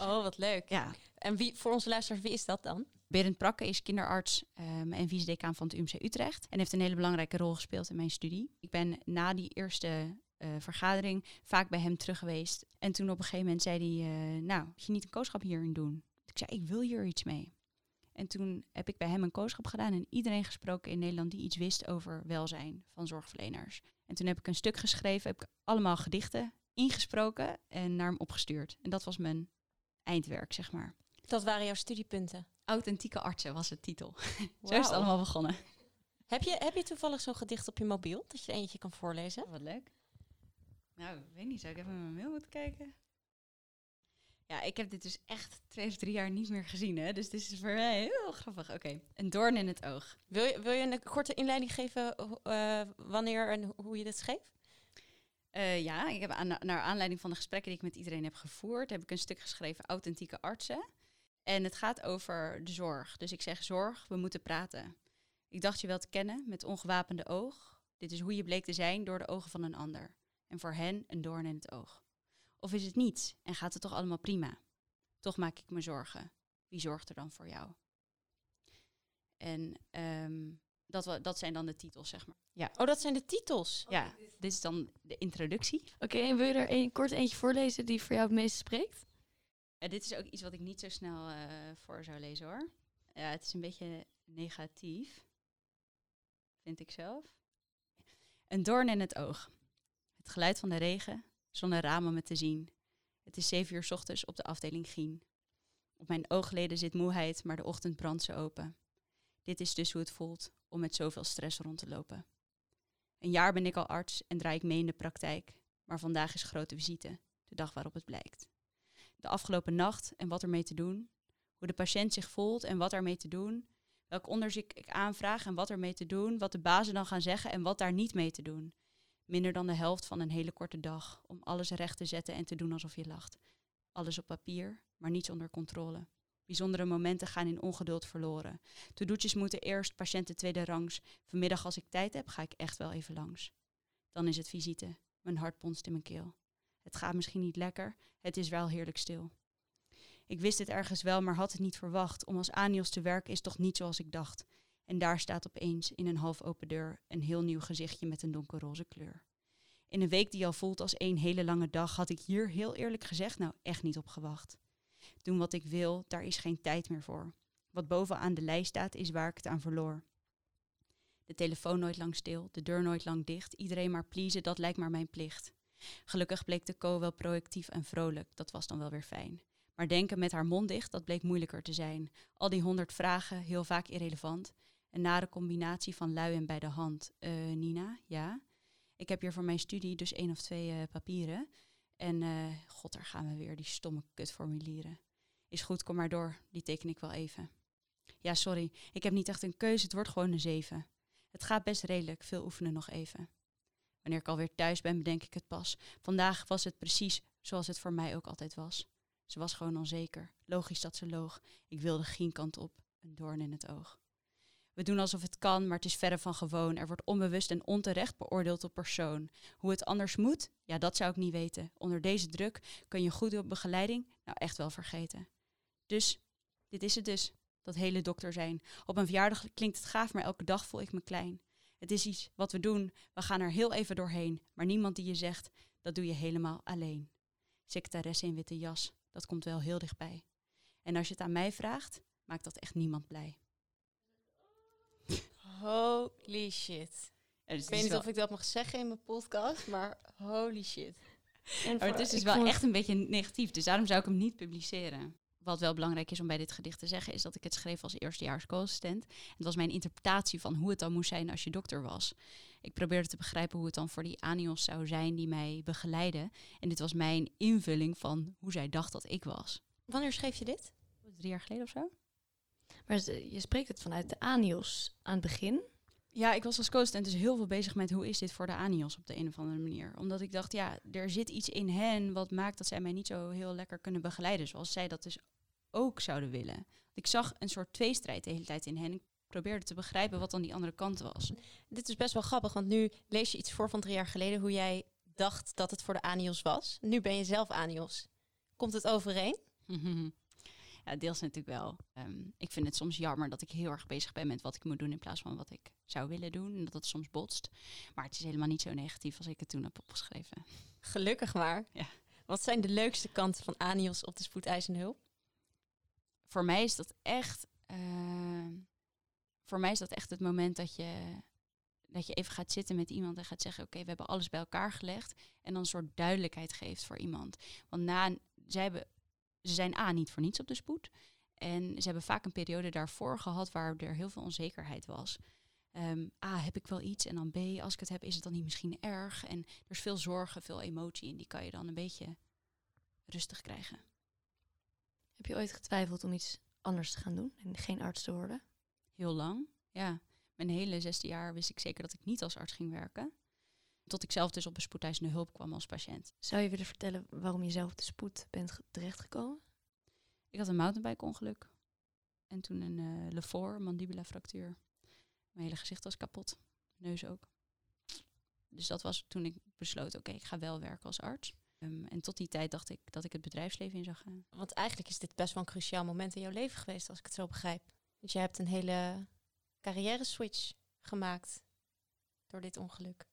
A: Oh, wat leuk.
E: Ja,
A: En wie, voor onze luisteraars, wie is dat dan?
E: Berend Prakke is kinderarts ehm, en vice-decaan van het UMC Utrecht. En heeft een hele belangrijke rol gespeeld in mijn studie. Ik ben na die eerste eh, vergadering vaak bij hem terug geweest. En toen op een gegeven moment zei hij, eh, nou, moet je niet een kooschap hierin doen? Ik zei, ik wil hier iets mee. En toen heb ik bij hem een kooschap gedaan en iedereen gesproken in Nederland die iets wist over welzijn van zorgverleners. En toen heb ik een stuk geschreven, heb ik allemaal gedichten ingesproken en naar hem opgestuurd. En dat was mijn eindwerk, zeg maar.
A: Dat waren jouw studiepunten.
E: Authentieke artsen was de titel. Zo is het allemaal begonnen.
A: Heb je, heb je toevallig zo'n gedicht op je mobiel, dat je er eentje kan voorlezen?
E: Wat leuk. Nou, ik weet niet, zou ik even mijn mail moeten kijken? Ja, ik heb dit dus echt twee of drie jaar niet meer gezien, hè. Dus dit is voor mij heel grappig. Oké, een doorn in het oog.
A: Wil je, wil je een korte inleiding geven eh, wanneer en ho- hoe je dit schreef?
E: Eh, ja, ik heb aan, naar aanleiding van de gesprekken die ik met iedereen heb gevoerd, heb ik een stuk geschreven, Authentieke artsen. En het gaat over de zorg. Dus ik zeg zorg, we moeten praten. Ik dacht je wel te kennen met ongewapende oog. Dit is hoe je bleek te zijn door de ogen van een ander. En voor hen een doorn in het oog. Of is het niets en gaat het toch allemaal prima? Toch maak ik me zorgen. Wie zorgt er dan voor jou? En ehm, dat, dat zijn dan de titels, zeg maar. Ja,
A: Oh, dat zijn de titels.
E: ja dit is dan de introductie.
D: Oké, en wil je er een, kort eentje voorlezen die voor jou het meeste spreekt?
E: Ja, dit is ook iets wat ik niet zo snel eh, voor zou lezen hoor. Ja, het is een beetje negatief, vind ik zelf. Een doorn in het oog. Het geluid van de regen, zonder ramen me te zien. Het is zeven uur ochtends op de afdeling Gien. Op mijn oogleden zit moeheid, maar de ochtend brandt ze open. Dit is dus hoe het voelt om met zoveel stress rond te lopen. Een jaar ben ik al arts en draai ik mee in de praktijk. Maar vandaag is grote visite, de dag waarop het blijkt de afgelopen nacht en wat ermee te doen. Hoe de patiënt zich voelt en wat ermee te doen. Welk onderzoek ik aanvraag en wat ermee te doen. Wat de bazen dan gaan zeggen en wat daar niet mee te doen. Minder dan de helft van een hele korte dag om alles recht te zetten en te doen alsof je lacht. Alles op papier, maar niets onder controle. Bijzondere momenten gaan in ongeduld verloren. To-doetjes moeten eerst, patiënten tweede rangs. Vanmiddag als ik tijd heb, ga ik echt wel even langs. Dan is het visite. Mijn hart bonst in mijn keel. Het gaat misschien niet lekker, het is wel heerlijk stil. Ik wist het ergens wel, maar had het niet verwacht. Om als Anios te werken is toch niet zoals ik dacht. En daar staat opeens in een half open deur een heel nieuw gezichtje met een donkerroze kleur. In een week die al voelt als één hele lange dag, had ik hier heel eerlijk gezegd nou echt niet op gewacht. Doen wat ik wil, daar is geen tijd meer voor. Wat bovenaan de lijst staat, is waar ik het aan verloor. De telefoon nooit lang stil, de deur nooit lang dicht, iedereen maar pleasen, dat lijkt maar mijn plicht. Gelukkig bleek de co wel proactief en vrolijk, dat was dan wel weer fijn. Maar denken met haar mond dicht, dat bleek moeilijker te zijn. Al die honderd vragen, heel vaak irrelevant. Een nare combinatie van lui en bij de hand. Uh, Nina, ja? Ik heb hier voor mijn studie dus één of twee uh, papieren. En uh, god, daar gaan we weer, die stomme kutformulieren. Is goed, kom maar door, die teken ik wel even. Ja, sorry, ik heb niet echt een keuze, het wordt gewoon een zeven. Het gaat best redelijk, veel oefenen nog even. Wanneer ik alweer thuis ben, bedenk ik het pas. Vandaag was het precies zoals het voor mij ook altijd was. Ze was gewoon onzeker. Logisch dat ze loog. Ik wilde geen kant op, een doorn in het oog. We doen alsof het kan, maar het is verre van gewoon. Er wordt onbewust en onterecht beoordeeld op persoon. Hoe het anders moet? Ja, dat zou ik niet weten. Onder deze druk kun je goede begeleiding nou echt wel vergeten. Dus, dit is het dus, dat hele dokter zijn. Op een verjaardag klinkt het gaaf, maar elke dag voel ik me klein. Het is iets wat we doen, we gaan er heel even doorheen. Maar niemand die je zegt, dat doe je helemaal alleen. Secretaresse in witte jas, dat komt wel heel dichtbij. En als je het aan mij vraagt, maakt dat echt niemand blij.
A: Holy shit.
E: Ja, dus
A: Ik weet niet of ik dat mag zeggen in mijn podcast, maar holy shit.
D: En
E: Maar het is dus wel
D: vond-
E: echt een beetje negatief, dus daarom zou ik hem niet publiceren. Wat wel belangrijk is om bij dit gedicht te zeggen, is dat ik het schreef als eerstejaars co-assistent. Het was mijn interpretatie van hoe het dan moest zijn als je dokter was. Ik probeerde te begrijpen hoe het dan voor die anios zou zijn die mij begeleiden. En dit was mijn invulling van hoe zij dacht dat ik was.
A: Wanneer schreef je dit?
E: Drie jaar geleden of zo?
D: Maar je spreekt het vanuit de anios aan het begin.
E: Ja, ik was als co-assistent dus heel veel bezig met hoe is dit voor de anios op de een of andere manier. Omdat ik dacht, ja, er zit iets in hen wat maakt dat zij mij niet zo heel lekker kunnen begeleiden. Zoals zij dat dus ook zouden willen. Ik zag een soort tweestrijd de hele tijd in hen. Ik probeerde te begrijpen wat dan die andere kant was.
A: Dit is best wel grappig, want nu lees je iets voor van drie jaar geleden hoe jij dacht dat het voor de Anios was. Nu ben je zelf Anios. Komt het overeen?
E: ja, deels natuurlijk wel. Ehm, ik vind het soms jammer dat ik heel erg bezig ben met wat ik moet doen in plaats van wat ik zou willen doen. En dat het soms botst. Maar het is helemaal niet zo negatief als ik het toen heb opgeschreven.
A: Gelukkig maar.
E: Ja.
A: Wat zijn de leukste kanten van Anios op de spoedeisende hulp?
E: voor mij is dat echt. eh, voor mij is dat echt het moment dat je. Dat je even gaat zitten met iemand en gaat zeggen: Oké, we hebben alles bij elkaar gelegd. En dan een soort duidelijkheid geeft voor iemand. Want na, zij hebben, ze zijn A niet voor niets op de spoed. En ze hebben vaak een periode daarvoor gehad waar er heel veel onzekerheid was. Ehm, A, heb ik wel iets? En dan B, als ik het heb, is het dan niet misschien erg? En er is veel zorgen, veel emotie in. Die kan je dan een beetje rustig krijgen.
D: Heb je ooit getwijfeld om iets anders te gaan doen en geen arts te worden?
E: Heel lang, ja. Mijn hele zesde jaar wist ik zeker dat ik niet als arts ging werken. Tot ik zelf dus op een spoedeisende hulp kwam als patiënt.
D: Zou je willen vertellen waarom je zelf op de spoed bent ge- terechtgekomen?
E: Ik had een mountainbike-ongeluk. En toen een eh lefor, mandibula fractuur. Mijn hele gezicht was kapot. Neus ook. Dus dat was toen ik besloot, oké, ik ga wel werken als arts. Ehm, en tot die tijd dacht ik dat ik het bedrijfsleven in zou gaan.
A: Want eigenlijk is dit best wel een cruciaal moment in jouw leven geweest, als ik het zo begrijp. Want je hebt een hele carrière switch gemaakt door dit ongeluk.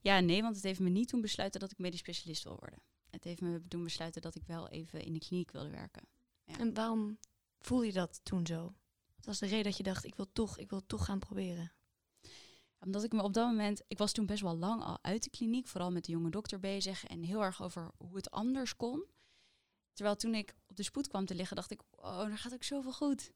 E: Ja, nee, want het heeft me niet toen besluiten dat ik medisch specialist wil worden. Het heeft me toen besluiten dat ik wel even in de kliniek wilde werken. Ja.
D: En waarom voelde je dat toen zo? Wat was de reden dat je dacht, ik wil toch, ik wil toch gaan proberen?
E: Omdat ik me op dat moment, ik was toen best wel lang al uit de kliniek, vooral met de jonge dokter bezig en heel erg over hoe het anders kon. Terwijl toen ik op de spoed kwam te liggen, dacht ik, oh, er gaat ook zoveel goed.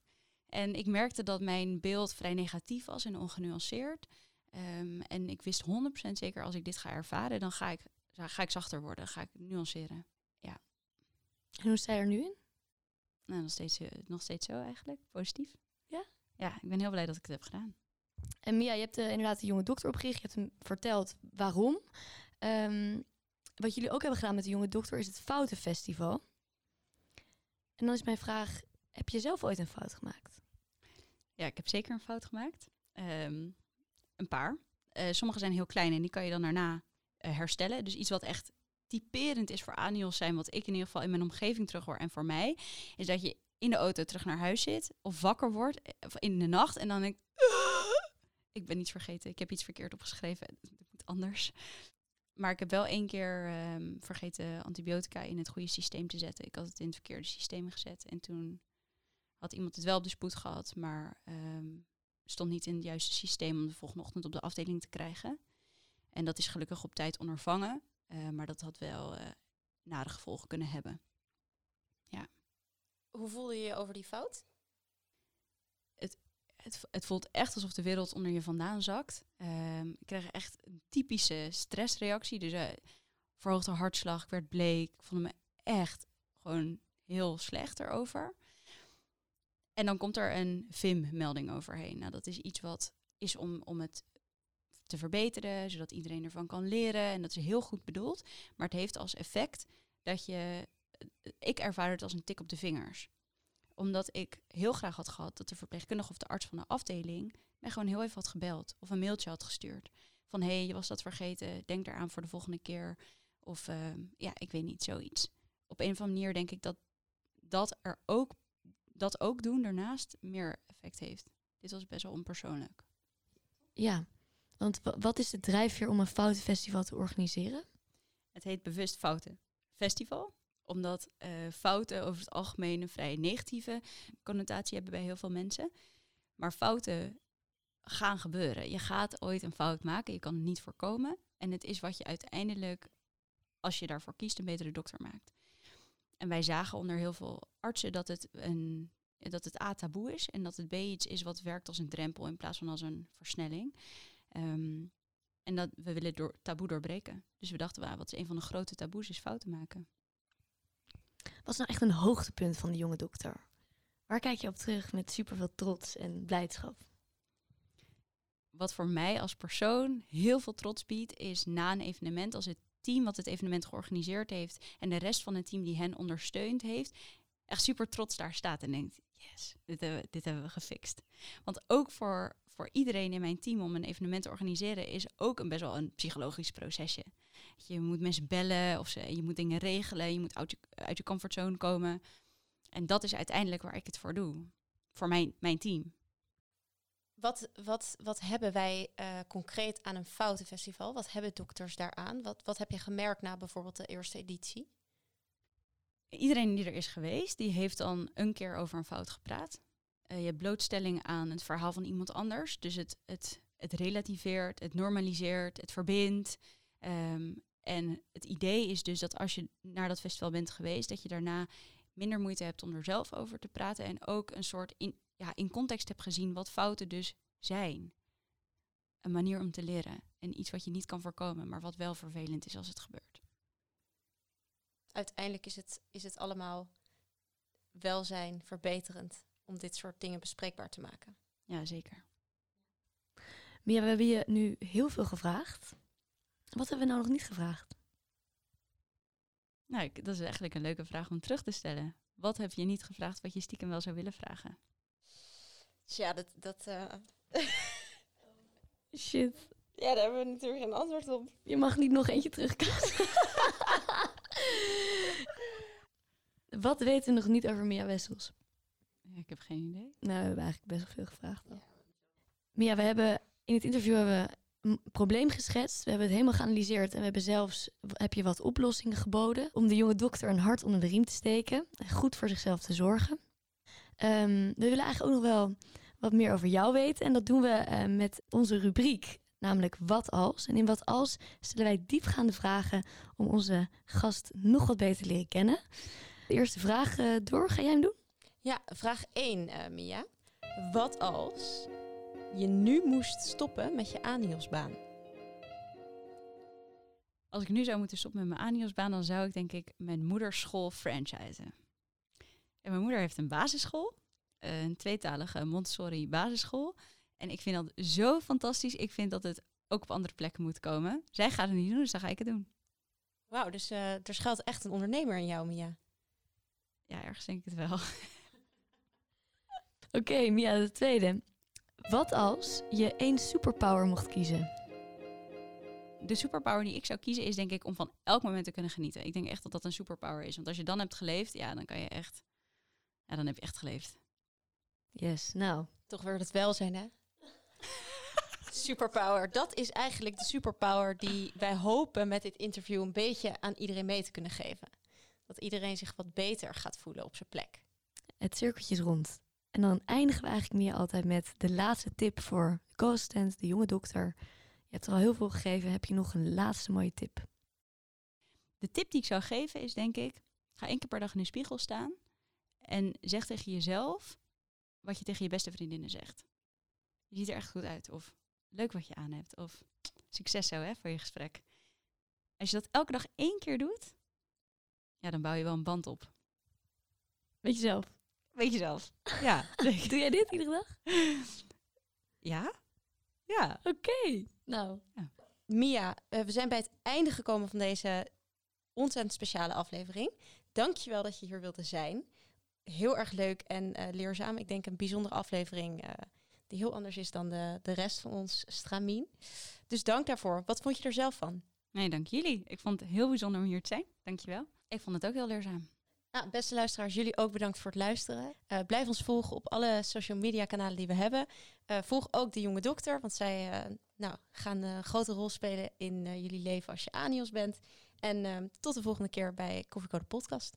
E: En ik merkte dat mijn beeld vrij negatief was en ongenuanceerd. Ehm, en ik wist 100% zeker, als ik dit ga ervaren, dan ga ik, ga ik zachter worden, ga ik nuanceren.
D: En hoe sta je er nu in?
E: Nou, nog steeds, eh, nog steeds zo eigenlijk, positief.
D: Ja?
E: Ja, ik ben heel blij dat ik het heb gedaan.
D: En Mia, je hebt eh, inderdaad de jonge dokter opgericht. Je hebt hem verteld waarom. Ehm, wat jullie ook hebben gedaan met de jonge dokter is het Foutenfestival. En dan is mijn vraag, heb je zelf ooit een fout gemaakt?
E: Ja, ik heb zeker een fout gemaakt. Ehm, een paar. Eh, sommige zijn heel klein en die kan je dan daarna eh, herstellen. Dus iets wat echt typerend is voor Anios zijn, wat ik in ieder geval in mijn omgeving terug hoor en voor mij, is dat je in de auto terug naar huis zit of wakker wordt eh, of in de nacht en dan denk ik ben iets vergeten, ik heb iets verkeerd opgeschreven, het moet anders. Maar ik heb wel één keer ehm, vergeten antibiotica in het goede systeem te zetten. Ik had het in het verkeerde systeem gezet en toen had iemand het wel op de spoed gehad, maar ehm, stond niet in het juiste systeem om de volgende ochtend op de afdeling te krijgen. En dat is gelukkig op tijd ondervangen, eh, maar dat had wel uh, nare gevolgen kunnen hebben.
A: Hoe voelde je je over die fout?
E: Het, het voelt echt alsof de wereld onder je vandaan zakt. Ehm, ik kreeg echt een typische stressreactie. Dus uh, verhoogde hartslag, ik werd bleek. Ik voelde me echt gewoon heel slecht erover. En dan komt er een VIM-melding overheen. Nou, dat is iets wat is om, om het te verbeteren, zodat iedereen ervan kan leren. En dat is heel goed bedoeld. Maar het heeft als effect dat je ik ervaar het als een tik op de vingers. Omdat ik heel graag had gehad dat de verpleegkundige of de arts van de afdeling mij gewoon heel even had gebeld of een mailtje had gestuurd. Van hé, hey, je was dat vergeten, denk eraan voor de volgende keer. Of uh, ja, ik weet niet, zoiets. Op een of andere manier denk ik dat dat er ook, dat ook doen daarnaast meer effect heeft. Dit was best wel onpersoonlijk.
D: Ja, want wat is de drijfveer om een foutenfestival te organiseren?
E: Het heet Bewust Fouten Festival omdat uh, fouten over het algemeen een vrij negatieve connotatie hebben bij heel veel mensen. Maar fouten gaan gebeuren. Je gaat ooit een fout maken, je kan het niet voorkomen. En het is wat je uiteindelijk, als je daarvoor kiest, een betere dokter maakt. En wij zagen onder heel veel artsen dat het, een, dat het A taboe is en dat het B iets is wat werkt als een drempel in plaats van als een versnelling. Um, en dat we willen door, taboe doorbreken. Dus we dachten, wat is een van de grote taboes is fouten maken.
D: Wat is nou echt een hoogtepunt van de jonge dokter? Waar kijk je op terug met superveel trots en blijdschap?
E: Wat voor mij als persoon heel veel trots biedt, is na een evenement, als het team wat het evenement georganiseerd heeft en de rest van het team die hen ondersteund heeft, echt super trots daar staat en denkt, yes, dit hebben, we, gefixt. Want ook voor, voor iedereen in mijn team om een evenement te organiseren is ook een best wel een psychologisch procesje. Je moet mensen bellen of ze, je moet dingen regelen, je moet uit je, uit je comfortzone komen. En dat is uiteindelijk waar ik het voor doe. Voor mijn, mijn team.
A: Wat, wat, wat hebben wij uh, concreet aan een foutenfestival? Wat hebben dokters daaraan? Wat, wat heb je gemerkt na bijvoorbeeld de eerste editie?
E: Iedereen die er is geweest, die heeft dan een keer over een fout gepraat. Uh, je hebt blootstelling aan het verhaal van iemand anders. Dus het, het, het relativeert, het normaliseert, het verbindt. Um, en het idee is dus dat als je naar dat festival bent geweest, dat je daarna minder moeite hebt om er zelf over te praten. En ook een soort in, ja, in context hebt gezien wat fouten dus zijn. Een manier om te leren. En iets wat je niet kan voorkomen, maar wat wel vervelend is als het gebeurt.
A: Uiteindelijk is het, is het allemaal welzijn verbeterend om dit soort dingen bespreekbaar te maken.
E: Ja, zeker.
D: Mia, we hebben je nu heel veel gevraagd. Wat hebben we nou nog niet gevraagd?
E: Nou, dat is eigenlijk een leuke vraag om terug te stellen. Wat heb je niet gevraagd wat je stiekem wel zou willen vragen?
A: Tja, dat... dat uh...
D: Shit.
A: Ja, daar hebben we natuurlijk geen antwoord op.
D: Je mag niet nog eentje terugkrijgen. Wat weten we nog niet over Mia Wessels?
E: Ja, ik heb geen idee.
D: Nou, we hebben eigenlijk best wel veel gevraagd. Ja. Mia, we hebben in het interview hebben we probleem geschetst. We hebben het helemaal geanalyseerd en we hebben zelfs heb je wat oplossingen geboden om de jonge dokter een hart onder de riem te steken en goed voor zichzelf te zorgen. Um, we willen eigenlijk ook nog wel wat meer over jou weten en dat doen we uh, met onze rubriek, namelijk wat als. En in wat als stellen wij diepgaande vragen om onze gast nog wat beter te leren kennen. De eerste vraag uh, door, ga jij hem doen?
A: Ja, vraag 1, uh, Mia. Wat als je nu moest stoppen met je Aniosbaan?
E: Als ik nu zou moeten stoppen met mijn Aniosbaan, dan zou ik denk ik mijn moederschool franchisen. En mijn moeder heeft een basisschool, een tweetalige Montessori basisschool. En ik vind dat zo fantastisch. Ik vind dat het ook op andere plekken moet komen. Zij gaat het niet doen, dus dan ga ik het doen.
A: Wauw, dus uh, er schuilt echt een ondernemer in jou, Mia.
E: Ja, ergens denk ik het wel.
D: Oké, okay, Mia, de tweede. Wat als je één superpower mocht kiezen?
E: de superpower die ik zou kiezen is denk ik om van elk moment te kunnen genieten. Ik denk echt dat dat een superpower is. Want als je dan hebt geleefd, ja, dan kan je echt... Ja, dan heb je echt geleefd.
D: Yes, nou.
A: Toch weer het welzijn, hè? superpower. Dat is eigenlijk de superpower die wij hopen met dit interview een beetje aan iedereen mee te kunnen geven. Dat iedereen zich wat beter gaat voelen op zijn plek.
D: Het cirkeltje is rond. En dan eindigen we eigenlijk meer altijd met de laatste tip voor de co-assistent, de jonge dokter. Je hebt er al heel veel gegeven. Heb je nog een laatste mooie tip?
E: De tip die ik zou geven is denk ik, ga één keer per dag in de spiegel staan en zeg tegen jezelf wat je tegen je beste vriendinnen zegt. Je ziet er echt goed uit. Of leuk wat je aan hebt. Of succes zo hè, voor je gesprek. Als je dat elke dag één keer doet, ja, dan bouw je wel een band op.
D: Weet je zelf.
E: Weet je zelf. Ja.
D: Doe jij dit iedere dag?
E: ja? Ja.
D: Oké. Nou.
A: Mia, eh, we zijn bij het einde gekomen van deze ontzettend speciale aflevering. Dankjewel dat je hier wilde zijn. Heel erg leuk en eh, leerzaam. Ik denk een bijzondere aflevering eh, die heel anders is dan de, de rest van ons stramien. Dus dank daarvoor. Wat vond je er zelf van?
E: Nee, dank jullie. Ik vond het heel bijzonder om hier te zijn. Dankjewel. Ik vond het ook heel leerzaam.
A: Nou, beste luisteraars, jullie ook bedankt voor het luisteren. Eh, blijf ons volgen op alle social media kanalen die we hebben. Eh, volg ook de jonge dokter, want zij eh, nou, gaan een grote rol spelen in jullie leven als je Anios bent. En tot de volgende keer bij Koffiecode Podcast.